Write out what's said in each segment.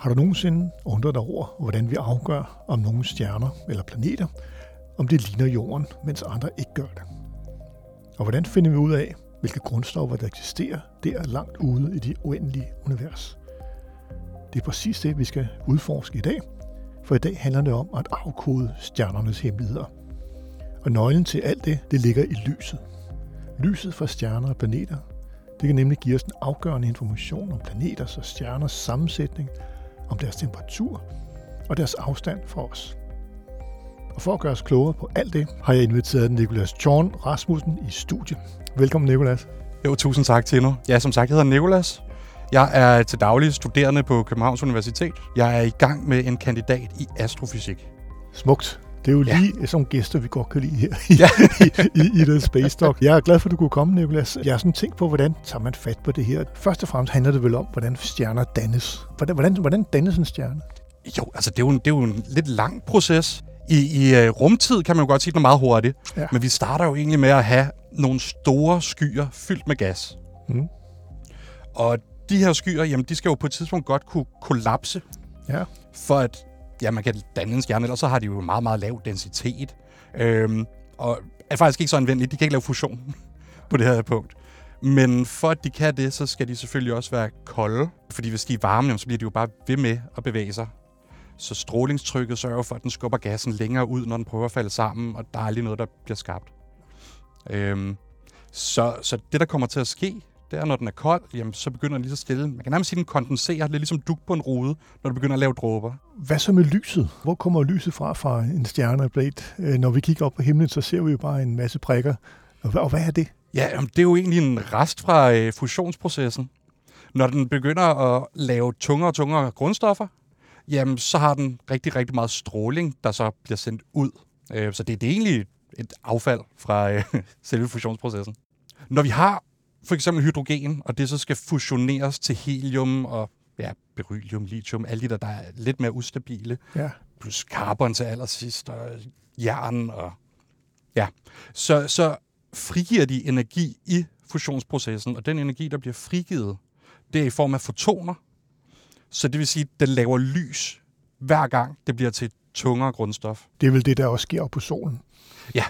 Har du nogensinde undret dig over, hvordan vi afgør, om nogle stjerner eller planeter, om det ligner jorden, mens andre ikke gør det? Og hvordan finder vi ud af, hvilke grundstoffer der eksisterer der langt ude i det uendelige univers? Det er præcis det, vi skal udforske i dag, for i dag handler det om at afkode stjernernes hemmeligheder. Og nøglen til alt det, det ligger i lyset. Lyset fra stjerner og planeter, det kan nemlig give os en afgørende information om planeters og stjerners sammensætning om deres temperatur og deres afstand fra os. Og for at gøre os klogere på alt det, har jeg inviteret Nikolas Thorn Rasmussen i studiet. Velkommen, Nikolas. Jo, tusind tak, Tino. Ja, som sagt, jeg hedder Nikolas. Jeg er til daglig studerende på Københavns Universitet. Jeg er i gang med en kandidat i astrofysik. Smukt. Det er jo lige ja. sådan gæster, vi godt kan lide her i, ja. i, i, i den Space Talk. Jeg er glad for, at du kunne komme, Nicolas. Jeg har sådan tænkt på, hvordan tager man fat på det her. Først og fremmest handler det vel om, hvordan stjerner dannes. Hvordan, hvordan, hvordan dannes en stjerne? Jo, altså det er jo en, det er jo en lidt lang proces. I, i uh, rumtid kan man jo godt sige, det er meget hurtigt. Ja. Men vi starter jo egentlig med at have nogle store skyer fyldt med gas. Mm. Og de her skyer, jamen, de skal jo på et tidspunkt godt kunne kollapse. Ja. For at ja, man kan danne en stjerne, ellers så har de jo meget, meget lav densitet. Øhm, og er faktisk ikke så anvendelige. De kan ikke lave fusion på det her punkt. Men for at de kan det, så skal de selvfølgelig også være kolde. Fordi hvis de er varme, så bliver de jo bare ved med at bevæge sig. Så strålingstrykket sørger for, at den skubber gassen længere ud, når den prøver at falde sammen, og der er lige noget, der bliver skabt. Øhm, så, så det, der kommer til at ske, det er, når den er kold, jamen, så begynder den lige så stille. Man kan nærmest sige, at den kondenserer. Er ligesom duk på en rude, når du begynder at lave dråber. Hvad så med lyset? Hvor kommer lyset fra fra en stjerneblade? Øh, når vi kigger op på himlen, så ser vi jo bare en masse prikker. Og hvad er det? Ja, jamen, det er jo egentlig en rest fra øh, fusionsprocessen. Når den begynder at lave tungere og tungere grundstoffer, jamen, så har den rigtig, rigtig meget stråling, der så bliver sendt ud. Øh, så det, det er egentlig et affald fra øh, selve fusionsprocessen. Når vi har for eksempel hydrogen, og det så skal fusioneres til helium og ja, beryllium, lithium, alle de der, der er lidt mere ustabile. Ja. Plus carbon til allersidst, og jern og... Ja, så, så frigiver de energi i fusionsprocessen, og den energi, der bliver frigivet, det er i form af fotoner. Så det vil sige, at den laver lys hver gang det bliver til et tungere grundstof. Det er vel det, der også sker på solen? Ja,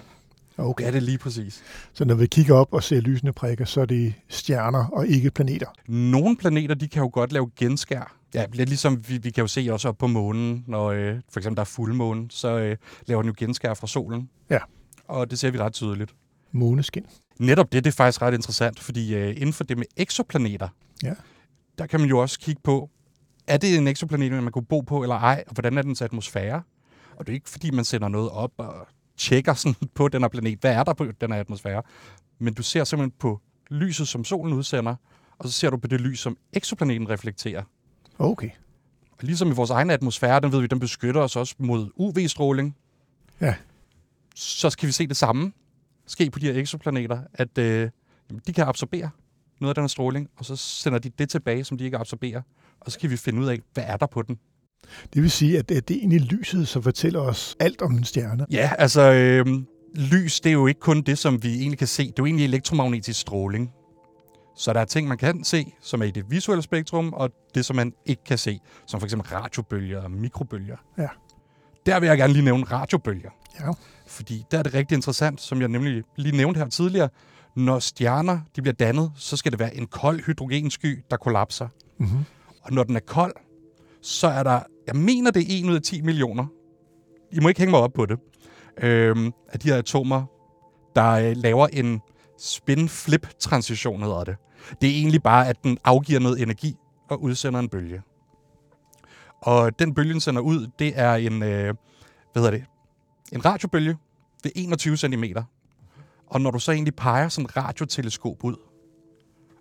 Okay. Ja, det er lige præcis. Så når vi kigger op og ser lysende prikker, så er det stjerner og ikke planeter? Nogle planeter, de kan jo godt lave genskær. Ja, lidt ligesom vi, vi kan jo se også op på månen, når øh, for eksempel der er fuldmåne, så øh, laver den jo genskær fra solen. Ja. Og det ser vi ret tydeligt. Måneskin. Netop det, det er faktisk ret interessant, fordi øh, inden for det med eksoplaneter, ja. der kan man jo også kigge på, er det en eksoplanet, man kunne bo på eller ej, og hvordan er dens atmosfære? Og det er ikke, fordi man sender noget op og tjekker sådan på den her planet, hvad er der på den her atmosfære? Men du ser simpelthen på lyset, som solen udsender, og så ser du på det lys, som ekoplaneten reflekterer. Okay. Og ligesom i vores egen atmosfære, den ved vi, den beskytter os også mod UV-stråling. Ja. Så skal vi se det samme ske på de her eksoplaneter, at øh, jamen, de kan absorbere noget af den her stråling, og så sender de det tilbage, som de ikke absorberer. Og så kan vi finde ud af, hvad er der på den. Det vil sige, at det er egentlig lyset, som fortæller os alt om en stjerne. Ja, altså øh, lys, det er jo ikke kun det, som vi egentlig kan se. Det er jo egentlig elektromagnetisk stråling. Så der er ting, man kan se, som er i det visuelle spektrum, og det, som man ikke kan se, som for eksempel radiobølger og mikrobølger. Ja. Der vil jeg gerne lige nævne radiobølger. Ja. Fordi der er det rigtig interessant, som jeg nemlig lige nævnte her tidligere. Når stjerner de bliver dannet, så skal det være en kold hydrogensky, der kollapser. Mm-hmm. Og når den er kold, så er der, jeg mener det er 1 ud af 10 millioner, I må ikke hænge mig op på det, øhm, af de her atomer, der øh, laver en spin-flip-transition, hedder det. Det er egentlig bare, at den afgiver noget energi og udsender en bølge. Og den bølge, den sender ud, det er en, øh, hvad hedder det, en radiobølge. Det er 21 cm. Og når du så egentlig peger sådan et radioteleskop ud,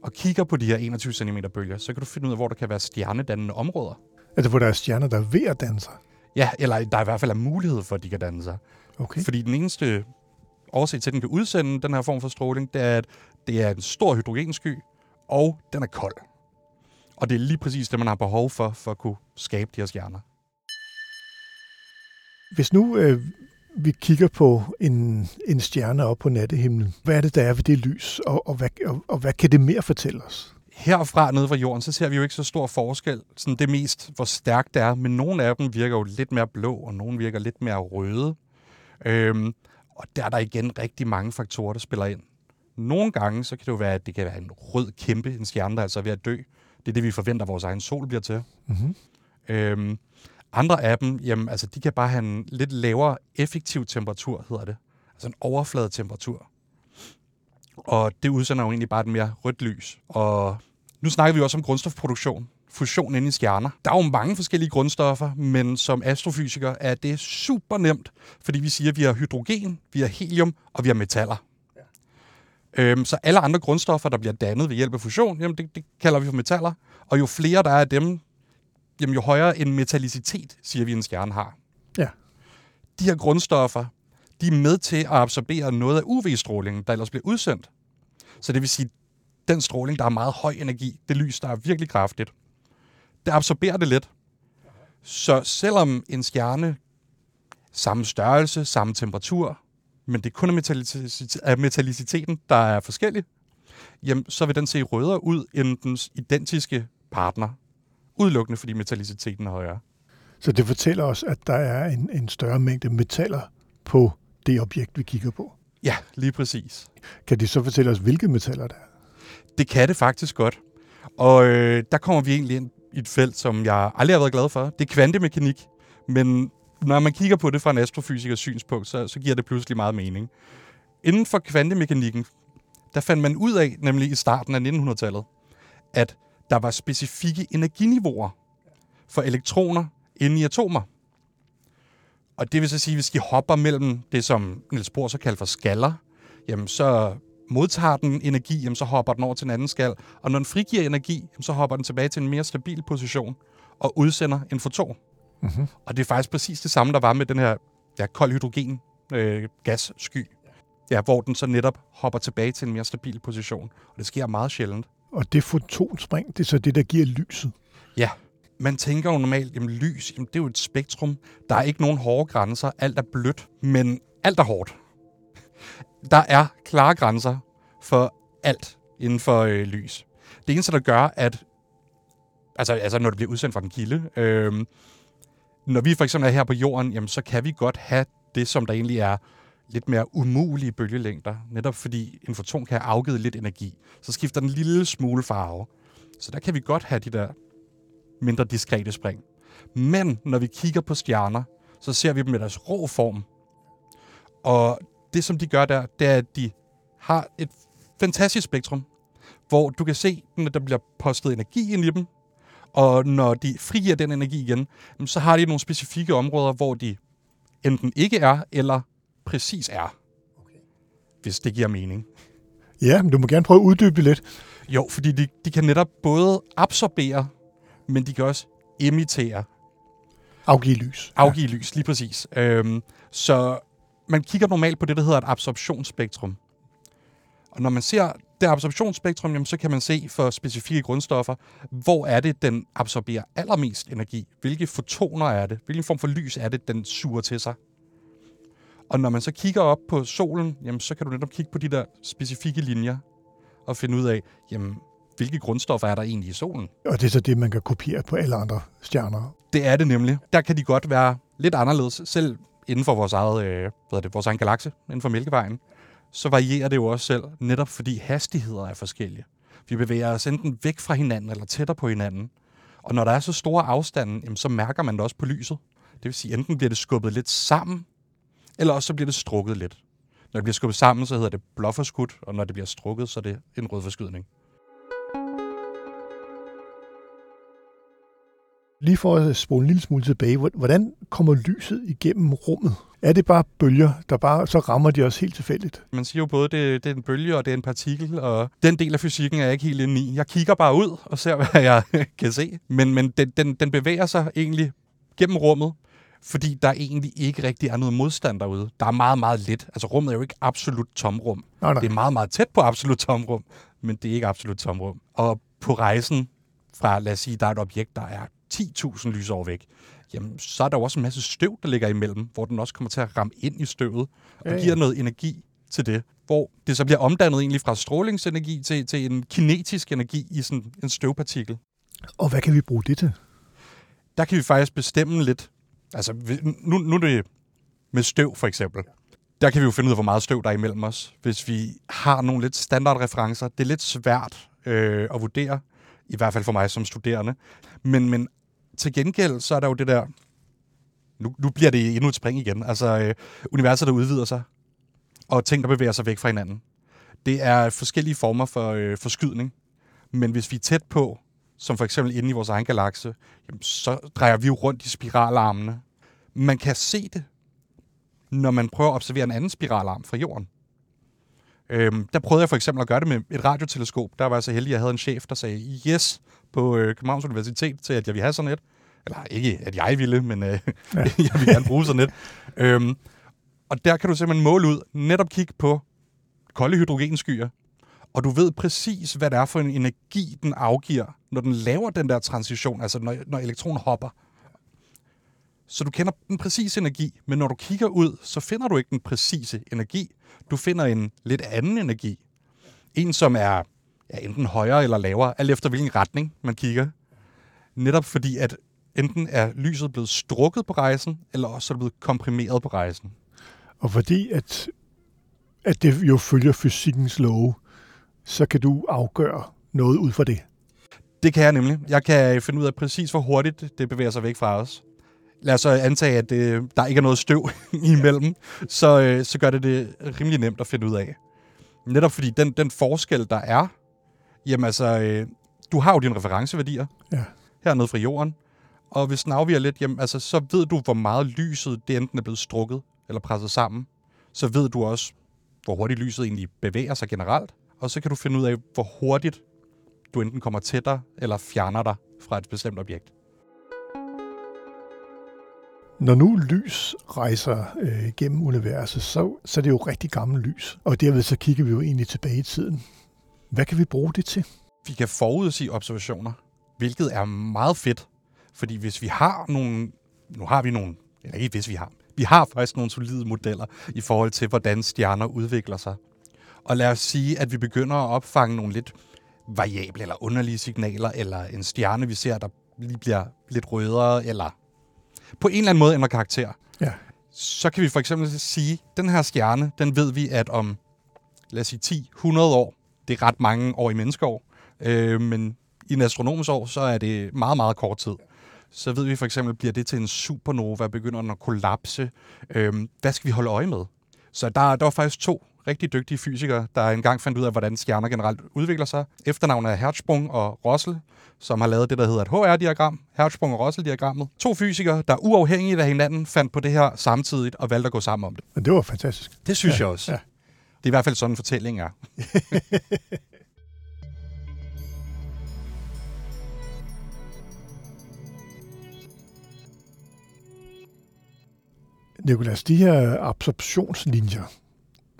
og kigger på de her 21 cm bølger, så kan du finde ud af, hvor der kan være stjernedannende områder. Altså, hvor der er stjerner, der er ved at danne sig. Ja, eller der i hvert fald er mulighed for, at de kan danne sig. Okay. Fordi den eneste årsag til, at den kan udsende den her form for stråling, det er, at det er en stor hydrogensky, og den er kold. Og det er lige præcis det, man har behov for, for at kunne skabe de her stjerner. Hvis nu øh, vi kigger på en, en stjerne op på nattehimlen, hvad er det, der er ved det lys, og, og, hvad, og, og hvad kan det mere fortælle os? Herfra nede fra jorden, så ser vi jo ikke så stor forskel. Sådan det mest, hvor stærkt det er, men nogle af dem virker jo lidt mere blå, og nogle virker lidt mere røde. Øhm, og der er der igen rigtig mange faktorer, der spiller ind. Nogle gange, så kan det jo være, at det kan være en rød kæmpe, en stjerne, der er altså ved at dø. Det er det, vi forventer, vores egen sol bliver til. Mm-hmm. Øhm, andre af dem, jamen, altså, de kan bare have en lidt lavere effektiv temperatur, hedder det. Altså en overfladetemperatur. Og det udsender jo egentlig bare et mere rødt lys. Og nu snakker vi også om grundstofproduktion. Fusion inde i stjerner. Der er jo mange forskellige grundstoffer, men som astrofysiker er det super nemt, fordi vi siger, at vi har hydrogen, vi har helium og vi har metaller. Øhm, så alle andre grundstoffer, der bliver dannet ved hjælp af fusion, jamen det, det kalder vi for metaller. Og jo flere der er af dem, jamen jo højere en metallicitet, siger vi, en stjerne har. Ja. De her grundstoffer, de er med til at absorbere noget af UV-strålingen, der ellers bliver udsendt. Så det vil sige, den stråling, der er meget høj energi, det lys, der er virkelig kraftigt, det absorberer det lidt. Så selvom en stjerne samme størrelse, samme temperatur, men det kun er metalliciteten, metalliciteten, der er forskellig, jamen, så vil den se rødere ud end dens identiske partner. Udelukkende fordi metalliciteten er højere. Så det fortæller os, at der er en, en større mængde metaller på det objekt, vi kigger på. Ja, lige præcis. Kan de så fortælle os, hvilke metaller der er? Det kan det faktisk godt. Og øh, der kommer vi egentlig ind i et felt, som jeg aldrig har været glad for. Det er kvantemekanik. Men når man kigger på det fra en astrofysikers synspunkt, så, så giver det pludselig meget mening. Inden for kvantemekanikken, der fandt man ud af, nemlig i starten af 1900-tallet, at der var specifikke energiniveauer for elektroner inde i atomer. Og det vil så sige, at hvis de hopper mellem det, som Niels Bohr så kalder for skaller, jamen så modtager den energi, jamen så hopper den over til en anden skal. Og når den frigiver energi, jamen så hopper den tilbage til en mere stabil position og udsender en foton. Mm-hmm. Og det er faktisk præcis det samme, der var med den her ja, kold hydrogen øh, gassky. Ja, hvor den så netop hopper tilbage til en mere stabil position. Og det sker meget sjældent. Og det fotonspring, det er så det, der giver lyset. Ja, man tænker jo normalt, jamen lys, jamen, det er jo et spektrum. Der er ikke nogen hårde grænser. Alt er blødt, men alt er hårdt. Der er klare grænser for alt inden for øh, lys. Det eneste, der gør, at altså, altså når det bliver udsendt fra den kilde, øh, når vi for eksempel er her på jorden, jamen, så kan vi godt have det, som der egentlig er lidt mere umulige bølgelængder, netop fordi en foton kan have afgivet lidt energi. Så skifter den en lille smule farve. Så der kan vi godt have de der mindre diskrete spring. Men når vi kigger på stjerner, så ser vi dem i deres rå form. Og det, som de gør der, det er, at de har et fantastisk spektrum, hvor du kan se, når der bliver postet energi ind i dem, og når de frigiver den energi igen, så har de nogle specifikke områder, hvor de enten ikke er, eller præcis er. Okay. Hvis det giver mening. Ja, men du må gerne prøve at uddybe det lidt. Jo, fordi de, de kan netop både absorbere, men de kan også emittere. Afgive lys. Afgive ja. lys, lige præcis. Øhm, så man kigger normalt på det, der hedder et absorptionsspektrum. Og når man ser det absorptionsspektrum, jamen, så kan man se for specifikke grundstoffer, hvor er det, den absorberer allermest energi? Hvilke fotoner er det? Hvilken form for lys er det, den suger til sig? Og når man så kigger op på solen, jamen, så kan du netop kigge på de der specifikke linjer og finde ud af, jamen, hvilke grundstoffer er der egentlig i solen? Og det er så det, man kan kopiere på alle andre stjerner. Det er det nemlig. Der kan de godt være lidt anderledes, selv inden for vores, eget, øh, hvad er det, vores egen galakse, inden for Mælkevejen så varierer det jo også selv, netop fordi hastigheder er forskellige. Vi bevæger os enten væk fra hinanden eller tættere på hinanden. Og når der er så store afstande, jamen, så mærker man det også på lyset. Det vil sige, enten bliver det skubbet lidt sammen, eller også så bliver det strukket lidt. Når det bliver skubbet sammen, så hedder det blåforskudt, og når det bliver strukket, så er det en rød Lige for at spole en lille smule tilbage, hvordan kommer lyset igennem rummet? Er det bare bølger, der bare, så rammer de os helt tilfældigt? Man siger jo både, det, det er en bølge og det er en partikel, og den del af fysikken er jeg ikke helt inde i. Jeg kigger bare ud og ser, hvad jeg kan se. Men, men den, den, den bevæger sig egentlig gennem rummet, fordi der egentlig ikke rigtig er noget modstand derude. Der er meget, meget lidt. Altså rummet er jo ikke absolut tomrum. Nej, nej. Det er meget, meget tæt på absolut tomrum, men det er ikke absolut tomrum. Og på rejsen fra, lad os sige, der er et objekt, der er 10.000 lysår væk, jamen så er der jo også en masse støv, der ligger imellem, hvor den også kommer til at ramme ind i støvet, og ja. giver noget energi til det, hvor det så bliver omdannet egentlig fra strålingsenergi til, til en kinetisk energi i sådan en støvpartikel. Og hvad kan vi bruge det til? Der kan vi faktisk bestemme lidt. Altså, nu, nu er det med støv, for eksempel. Der kan vi jo finde ud af, hvor meget støv der er imellem os, hvis vi har nogle lidt standardreferencer. Det er lidt svært øh, at vurdere, i hvert fald for mig som studerende. Men, men til gengæld, så er der jo det der... Nu, nu bliver det endnu et spring igen. Altså, øh, universet, der udvider sig, og ting, der bevæger sig væk fra hinanden. Det er forskellige former for øh, forskydning. Men hvis vi er tæt på, som for eksempel inde i vores egen galakse, jamen, så drejer vi jo rundt i spiralarmene. Man kan se det, når man prøver at observere en anden spiralarm fra jorden. Øhm, der prøvede jeg for eksempel at gøre det med et radioteleskop. Der var jeg så heldig, at jeg havde en chef, der sagde yes på øh, Københavns Universitet til, at jeg ville have sådan et. Eller ikke, at jeg ville, men øh, ja. jeg vil gerne bruge sådan et. Øhm, og der kan du simpelthen måle ud, netop kigge på kolde hydrogenskyer, og du ved præcis, hvad det er for en energi, den afgiver, når den laver den der transition, altså når, når elektronen hopper. Så du kender den præcise energi, men når du kigger ud, så finder du ikke den præcise energi. Du finder en lidt anden energi. En, som er ja, enten højere eller lavere, alt efter hvilken retning man kigger. Netop fordi, at enten er lyset blevet strukket på rejsen, eller også er det blevet komprimeret på rejsen. Og fordi at, at det jo følger fysikkens love, så kan du afgøre noget ud fra det. Det kan jeg nemlig. Jeg kan finde ud af præcis, hvor hurtigt det bevæger sig væk fra os. Lad os så antage, at øh, der ikke er noget støv imellem, så, øh, så gør det det rimelig nemt at finde ud af. Netop fordi den, den forskel, der er, jamen altså, øh, du har jo dine referenceværdier Ja. hernede fra jorden, og hvis den afviger lidt, jamen altså, så ved du, hvor meget lyset det enten er blevet strukket eller presset sammen. Så ved du også, hvor hurtigt lyset egentlig bevæger sig generelt, og så kan du finde ud af, hvor hurtigt du enten kommer tættere eller fjerner dig fra et bestemt objekt. Når nu lys rejser øh, gennem universet, så, så er det jo rigtig gammelt lys. Og derved så kigger vi jo egentlig tilbage i tiden. Hvad kan vi bruge det til? Vi kan forudsige observationer, hvilket er meget fedt. Fordi hvis vi har nogle... Nu har vi nogle... Eller ikke hvis vi har. Vi har faktisk nogle solide modeller i forhold til, hvordan stjerner udvikler sig. Og lad os sige, at vi begynder at opfange nogle lidt variable eller underlige signaler, eller en stjerne, vi ser, der lige bliver lidt rødere, eller på en eller anden måde ændrer karakter. Ja. Så kan vi for eksempel sige, at den her stjerne, den ved vi, at om, lad os sige 10-100 år, det er ret mange år i menneskeår, øh, men i en astronomisk år, så er det meget, meget kort tid. Så ved vi for eksempel, bliver det til en supernova, begynder den at kollapse. Øh, hvad skal vi holde øje med? Så der, der var faktisk to rigtig dygtige fysikere, der engang fandt ud af, hvordan stjerner generelt udvikler sig. Efternavnet er Hertzsprung og Russell, som har lavet det, der hedder et HR-diagram, Hertzsprung og Russell-diagrammet. To fysikere, der uafhængigt af hinanden fandt på det her samtidigt og valgte at gå sammen om det. Men det var fantastisk. Det synes Ja, jeg også. ja. Det er i hvert fald sådan en fortælling er. Nikolas, de her absorptionslinjer,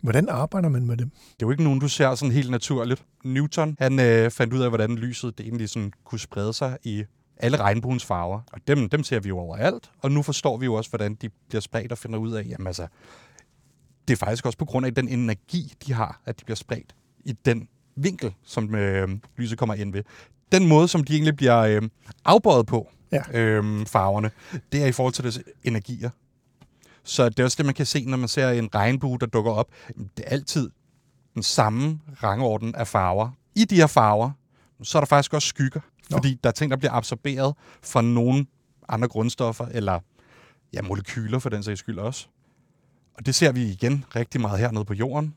hvordan arbejder man med dem? Det er jo ikke nogen, du ser sådan helt naturligt. Newton, han øh, fandt ud af, hvordan lyset det egentlig sådan kunne sprede sig i alle regnbuens farver. Og dem, dem ser vi jo overalt, og nu forstår vi jo også, hvordan de bliver spredt og finder ud af, jamen altså, det er faktisk også på grund af den energi, de har, at de bliver spredt i den vinkel, som øh, lyset kommer ind ved. Den måde, som de egentlig bliver øh, afbøjet på, Ja. øh, farverne, det er i forhold til deres energier. Så det er også det, man kan se, når man ser en regnbue, der dukker op. Det er altid den samme rangorden af farver. I de her farver, så er der faktisk også skygger, Nå. fordi der er ting, der bliver absorberet fra nogle andre grundstoffer, eller ja, molekyler for den sags skyld også. Og det ser vi igen rigtig meget hernede på jorden.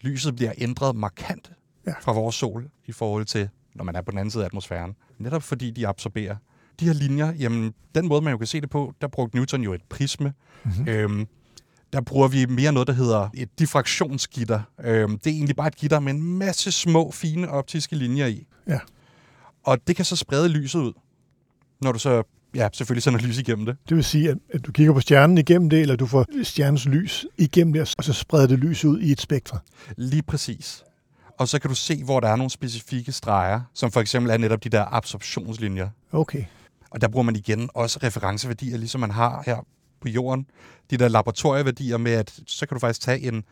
Lyset bliver ændret markant Ja. fra vores sol i forhold til, når man er på den anden side af atmosfæren. Netop fordi de absorberer de her linjer, jamen, den måde, man jo kan se det på, der brugte Newton jo et prisme. Mm-hmm. Øhm, der bruger vi mere noget, der hedder et diffraktionsgitter. Øhm, det er egentlig bare et gitter med en masse små, fine optiske linjer i. Ja. Og det kan så sprede lyset ud, når du så ja, selvfølgelig sender lys igennem det. Det vil sige, at, at du kigger på stjernen igennem det, eller du får stjernens lys igennem det, og så spreder det lys ud i et spektre. Lige præcis. Og så kan du se, hvor der er nogle specifikke streger, som for eksempel er netop de der absorptionslinjer. Okay. Og der bruger man igen også referenceværdier, ligesom man har her på jorden. De der laboratorieværdier med, at så kan du faktisk tage en,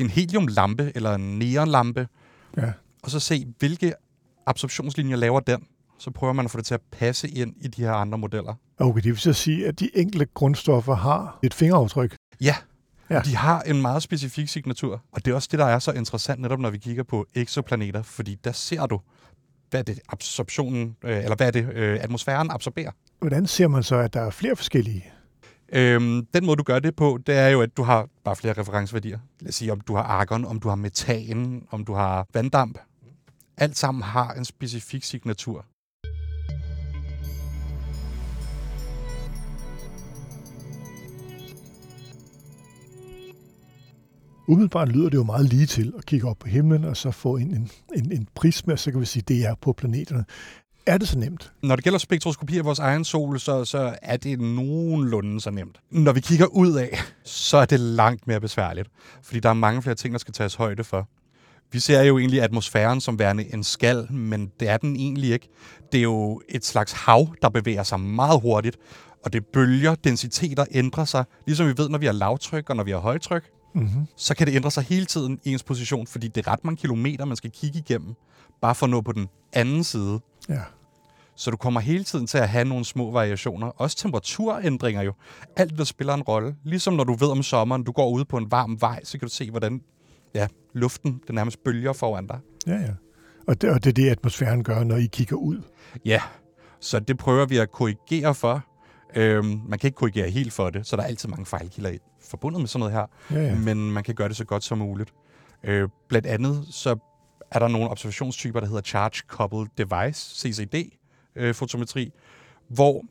en heliumlampe eller en neonlampe, Ja. og så se, hvilke absorptionslinjer laver den. Så prøver man at få det til at passe ind i de her andre modeller. Okay, det vil så sige, at de enkelte grundstoffer har et fingeraftryk. Ja, Ja. ja. de har en meget specifik signatur. Og det er også det, der er så interessant netop, når vi kigger på eksoplaneter, fordi der ser du, hvad er det absorptionen, øh, eller hvad er det øh, atmosfæren absorberer. Hvordan ser man så, at der er flere forskellige? Øhm, den måde, du gør det på, det er jo, at du har bare flere referenceværdier. Lad os sige, om du har argon, om du har metan, om du har vanddamp. Alt sammen har en specifik signatur. Umiddelbart lyder det jo meget lige til at kigge op på himlen, og så få en, en, en, en prisme, og så kan vi sige, at det er på planeterne. Er det så nemt? Når det gælder spektroskopi af vores egen sol, så, så er det nogenlunde så nemt. Når vi kigger ud af, så er det langt mere besværligt, fordi der er mange flere ting, der skal tages højde for. Vi ser jo egentlig atmosfæren som værende en skal, men det er den egentlig ikke. Det er jo et slags hav, der bevæger sig meget hurtigt, og det bølger, densiteter ændrer sig. Ligesom vi ved, når vi har lavtryk og når vi har højtryk, Mm-hmm. så kan det ændre sig hele tiden i ens position, fordi det er ret mange kilometer, man skal kigge igennem, bare for at nå på den anden side. Ja. Så du kommer hele tiden til at have nogle små variationer. Også temperaturændringer jo. Alt det, der spiller en rolle. Ligesom når du ved om sommeren, du går ud på en varm vej, så kan du se, hvordan ja, luften det nærmest bølger foran dig. Ja, ja. Og det, og det er det, atmosfæren gør, når I kigger ud. Ja, så det prøver vi at korrigere for. Øhm, man kan ikke korrigere helt for det, så der er altid mange fejlkilder forbundet med sådan noget her. Ja, ja. men man kan gøre det så godt som muligt. Øh, blandt andet så er der nogle observationstyper, der hedder Charge Coupled Device, CCD-fotometri, hvor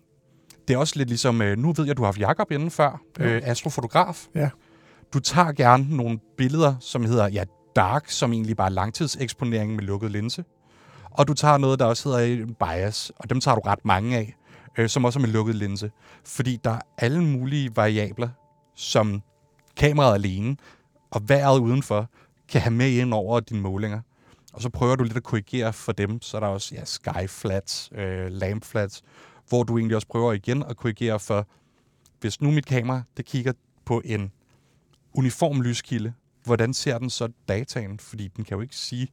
det er også lidt ligesom, øh, nu ved jeg, du har haft Jacob inden før, øh, astrofotograf. Ja. Du tager gerne nogle billeder, som hedder ja, dark, som egentlig bare er langtidseksponering med lukket linse. Og du tager noget, der også hedder bias, og dem tager du ret mange af, øh, som også er med lukket linse. Fordi der er alle mulige variabler, som kameraet alene og vejret udenfor kan have med ind over dine målinger. Og så prøver du lidt at korrigere for dem. Så er der også ja, sky flats, øh, lamp flats, hvor du egentlig også prøver igen at korrigere for, hvis nu mit kamera det kigger på en uniform lyskilde, hvordan ser den så dataen? Fordi den kan jo ikke sige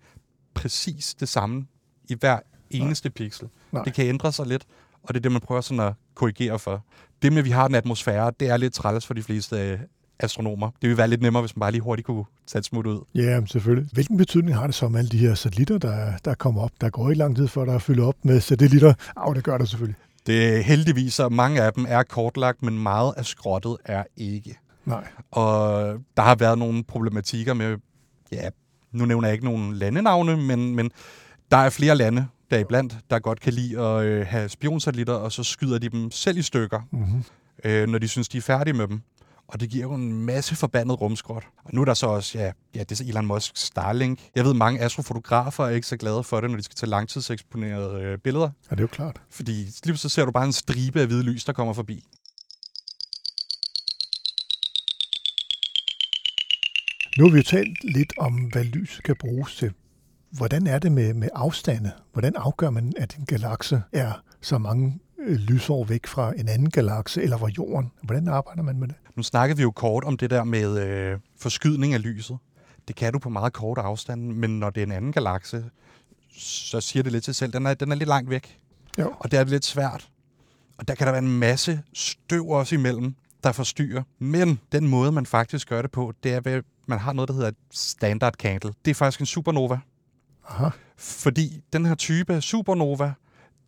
præcis det samme i hver eneste pixel. Nej. Det kan ændre sig lidt, og det er det, man prøver sådan at korrigere for. Det med, at vi har en atmosfære, det er lidt træls for de fleste øh, astronomer. Det vil være lidt nemmere, hvis man bare lige hurtigt kunne tage et smut ud. Ja, selvfølgelig. Hvilken betydning har det så med alle de her satellitter, der, der kommer op? Der går ikke lang tid før, der er fyldt op med satellitter. Au, det gør der selvfølgelig. Det heldigvis, så mange af dem er kortlagt, men meget af skrottet er ikke. Nej. Og der har været nogle problematikker med, ja, nu nævner jeg ikke nogen landenavne, men, men der er flere lande, der iblandt, der godt kan lide at øh, have spionsatellitter, og så skyder de dem selv i stykker, Mm-hmm. øh, når de synes, de er færdige med dem. Og det giver jo en masse forbandet rumskrot. Og nu er der så også, ja, ja det er så Elon Musk Starlink. Jeg ved, mange astrofotografer er ikke så glade for det, når de skal tage langtidseksponerede øh, billeder. Ja, det er jo klart. Fordi lige så ser du bare en stribe af hvide lys, der kommer forbi. Nu har vi jo talt lidt om, hvad lys kan bruges til. Hvordan er det med, med afstande? Hvordan afgør man, at en galakse er så mange øh, lysår væk fra en anden galakse, eller fra jorden? Hvordan arbejder man med det? Nu snakkede vi jo kort om det der med øh, forskydning af lyset. Det kan du på meget kort afstand, men når det er en anden galakse, så siger det lidt til sig selv, den er, den er lidt langt væk, Jo. og det er lidt svært. Og der kan der være en masse støv også imellem, der forstyrrer. Men den måde, man faktisk gør det på, det er, ved, at man har noget, der hedder et standard candle. Det er faktisk en supernova. Aha. Fordi den her type supernova,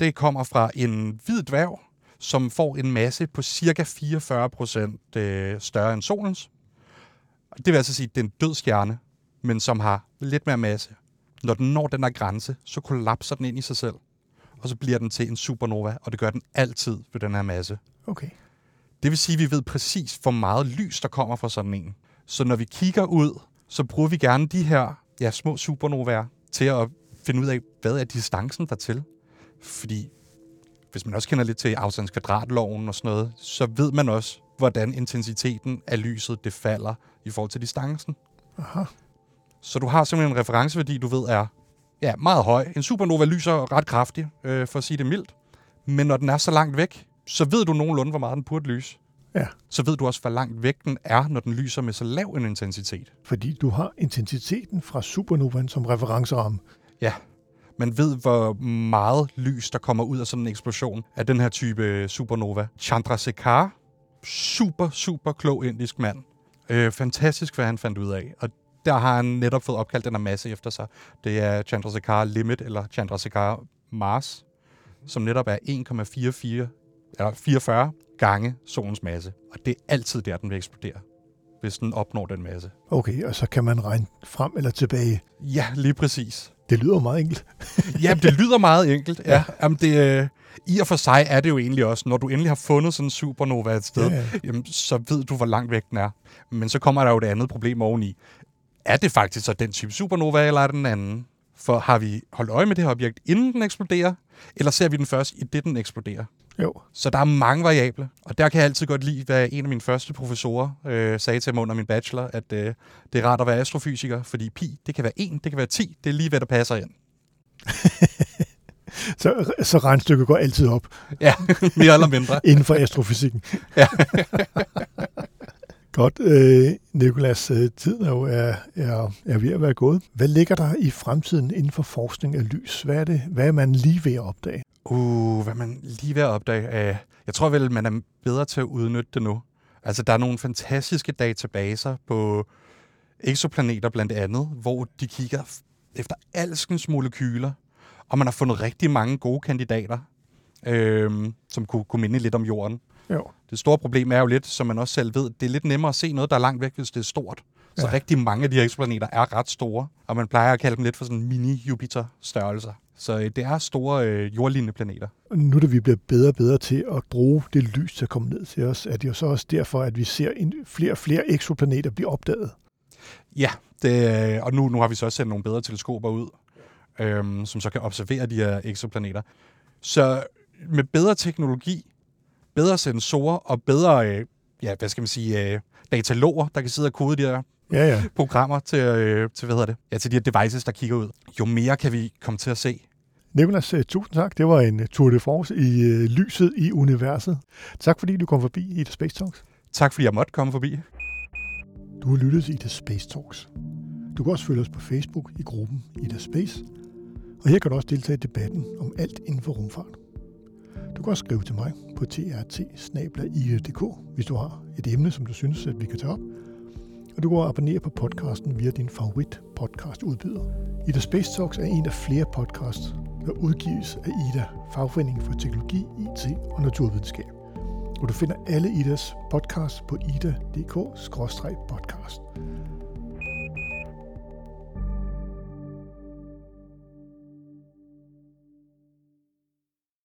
det kommer fra en hvid dværg, som får en masse på cirka 44 procent øh, større end solens. Det vil altså sige, at det er en død stjerne, men som har lidt mere masse. Når den når den her grænse, så kollapser den ind i sig selv. og så bliver den til en supernova, og det gør den altid ved den her masse. Okay. Det vil sige, at vi ved præcis, hvor meget lys, der kommer fra sådan en. Så når vi kigger ud, så bruger vi gerne de her ja, små supernovaer til at finde ud af, hvad er distancen dertil. Fordi hvis man også kender lidt til afstandskvadratloven og sådan noget, så ved man også, hvordan intensiteten af lyset det falder i forhold til distancen. Aha. Så du har simpelthen en referenceværdi, du ved er ja, meget høj. En supernova lyser ret kraftigt, øh, for at sige det mildt. Men når den er så langt væk, så ved du nogenlunde, hvor meget den burde lyse. Ja, Så ved du også, hvor langt væk den er, når den lyser med så lav en intensitet. fordi du har intensiteten fra supernovaen som referenceramme. Ja, man ved, hvor meget lys, der kommer ud af sådan en eksplosion af den her type supernova. Chandrasekhar, super, super klog indisk mand. Øh, fantastisk, hvad han fandt ud af. Og der har han netop fået opkaldt den her masse efter sig. Det er Chandrasekhar Limit, eller Chandrasekhar Mars, som netop er 1,44 eller 44 gange solens masse. Og det er altid der, den vil eksplodere, hvis den opnår den masse. Okay, og så kan man regne frem eller tilbage. Ja, lige præcis. Det lyder meget enkelt. Ja, det lyder meget enkelt. Ja. Jamen, det, øh, I og for sig er det jo egentlig også, når du endelig har fundet sådan en supernova et sted, Ja, ja. Jamen, så ved du, hvor langt væk den er. Men så kommer der jo det andet problem oveni. Er det faktisk så den type supernova, eller er den anden? For har vi holdt øje med det her objekt, inden den eksploderer, eller ser vi den først i det, den eksploderer? Jo, Så der er mange variable, og der kan jeg altid godt lide, hvad en af mine første professorer øh, sagde til mig under min bachelor, at øh, det er rart at være astrofysiker, fordi pi, det kan være 1, det kan være 10, det er lige hvad der passer ind. så, så regnstykket går altid op Ja, mere eller mindre. inden for astrofysikken. Ja. Godt, øh, Nikolas, øh, tiden er jo er, er, er ved at være gået. Hvad ligger der i fremtiden inden for forskning af lys? Hvad er, det, hvad er man lige ved at opdage? Uh, hvad man lige ved at opdage. Uh, jeg tror vel, man er bedre til at udnytte det nu. Altså, der er nogle fantastiske databaser på eksoplaneter blandt andet, hvor de kigger efter alskens molekyler, og man har fundet rigtig mange gode kandidater, øh, som kunne, kunne minde lidt om jorden. Jo, Det store problem er jo lidt, som man også selv ved, det er lidt nemmere at se noget, der er langt væk, hvis det er stort. Så Ja. rigtig mange af de her eksoplaneter er ret store, og man plejer at kalde dem lidt for sådan mini-Jupiter-størrelser. Så øh, det er store øh, jordlignende planeter. Og nu da vi bliver bedre og bedre til at bruge det lys, der kommer ned til os, er det jo så også derfor, at vi ser en, flere og flere eksoplaneter blive opdaget. Ja, det, og nu, nu har vi så også sendt nogle bedre teleskoper ud, øhm, som så kan observere de her eksoplaneter. Så med bedre teknologi, bedre sensorer og bedre, øh, ja, hvad skal man sige, øh, dataloger, der kan sidde og kode de her Ja, ja. programmer til, øh, til, hvad hedder det? Ja, til de her devices, der kigger ud. Jo mere kan vi komme til at se. Nikolas, øh, tusind tak. Det var en øh, tour de force i øh, lyset i universet. Tak fordi du kom forbi i The Space Talks. Tak fordi jeg måtte komme forbi. Du har lyttet til The Space Talks. Du kan også følge os på Facebook i gruppen Ida Space, og her kan du også deltage i debatten om alt inden for rumfart. Du kan også skrive til mig på trt hvis du har et emne, som du synes, at vi kan tage op. Og du kan også abonnere på podcasten via din favorit podcast udbyder. Ida Space Talks er en af flere podcasts, der udgives af Ida, Fagforeningen for Teknologi, IT og Naturvidenskab. Og du finder alle Idas podcasts på ida.dk-podcast.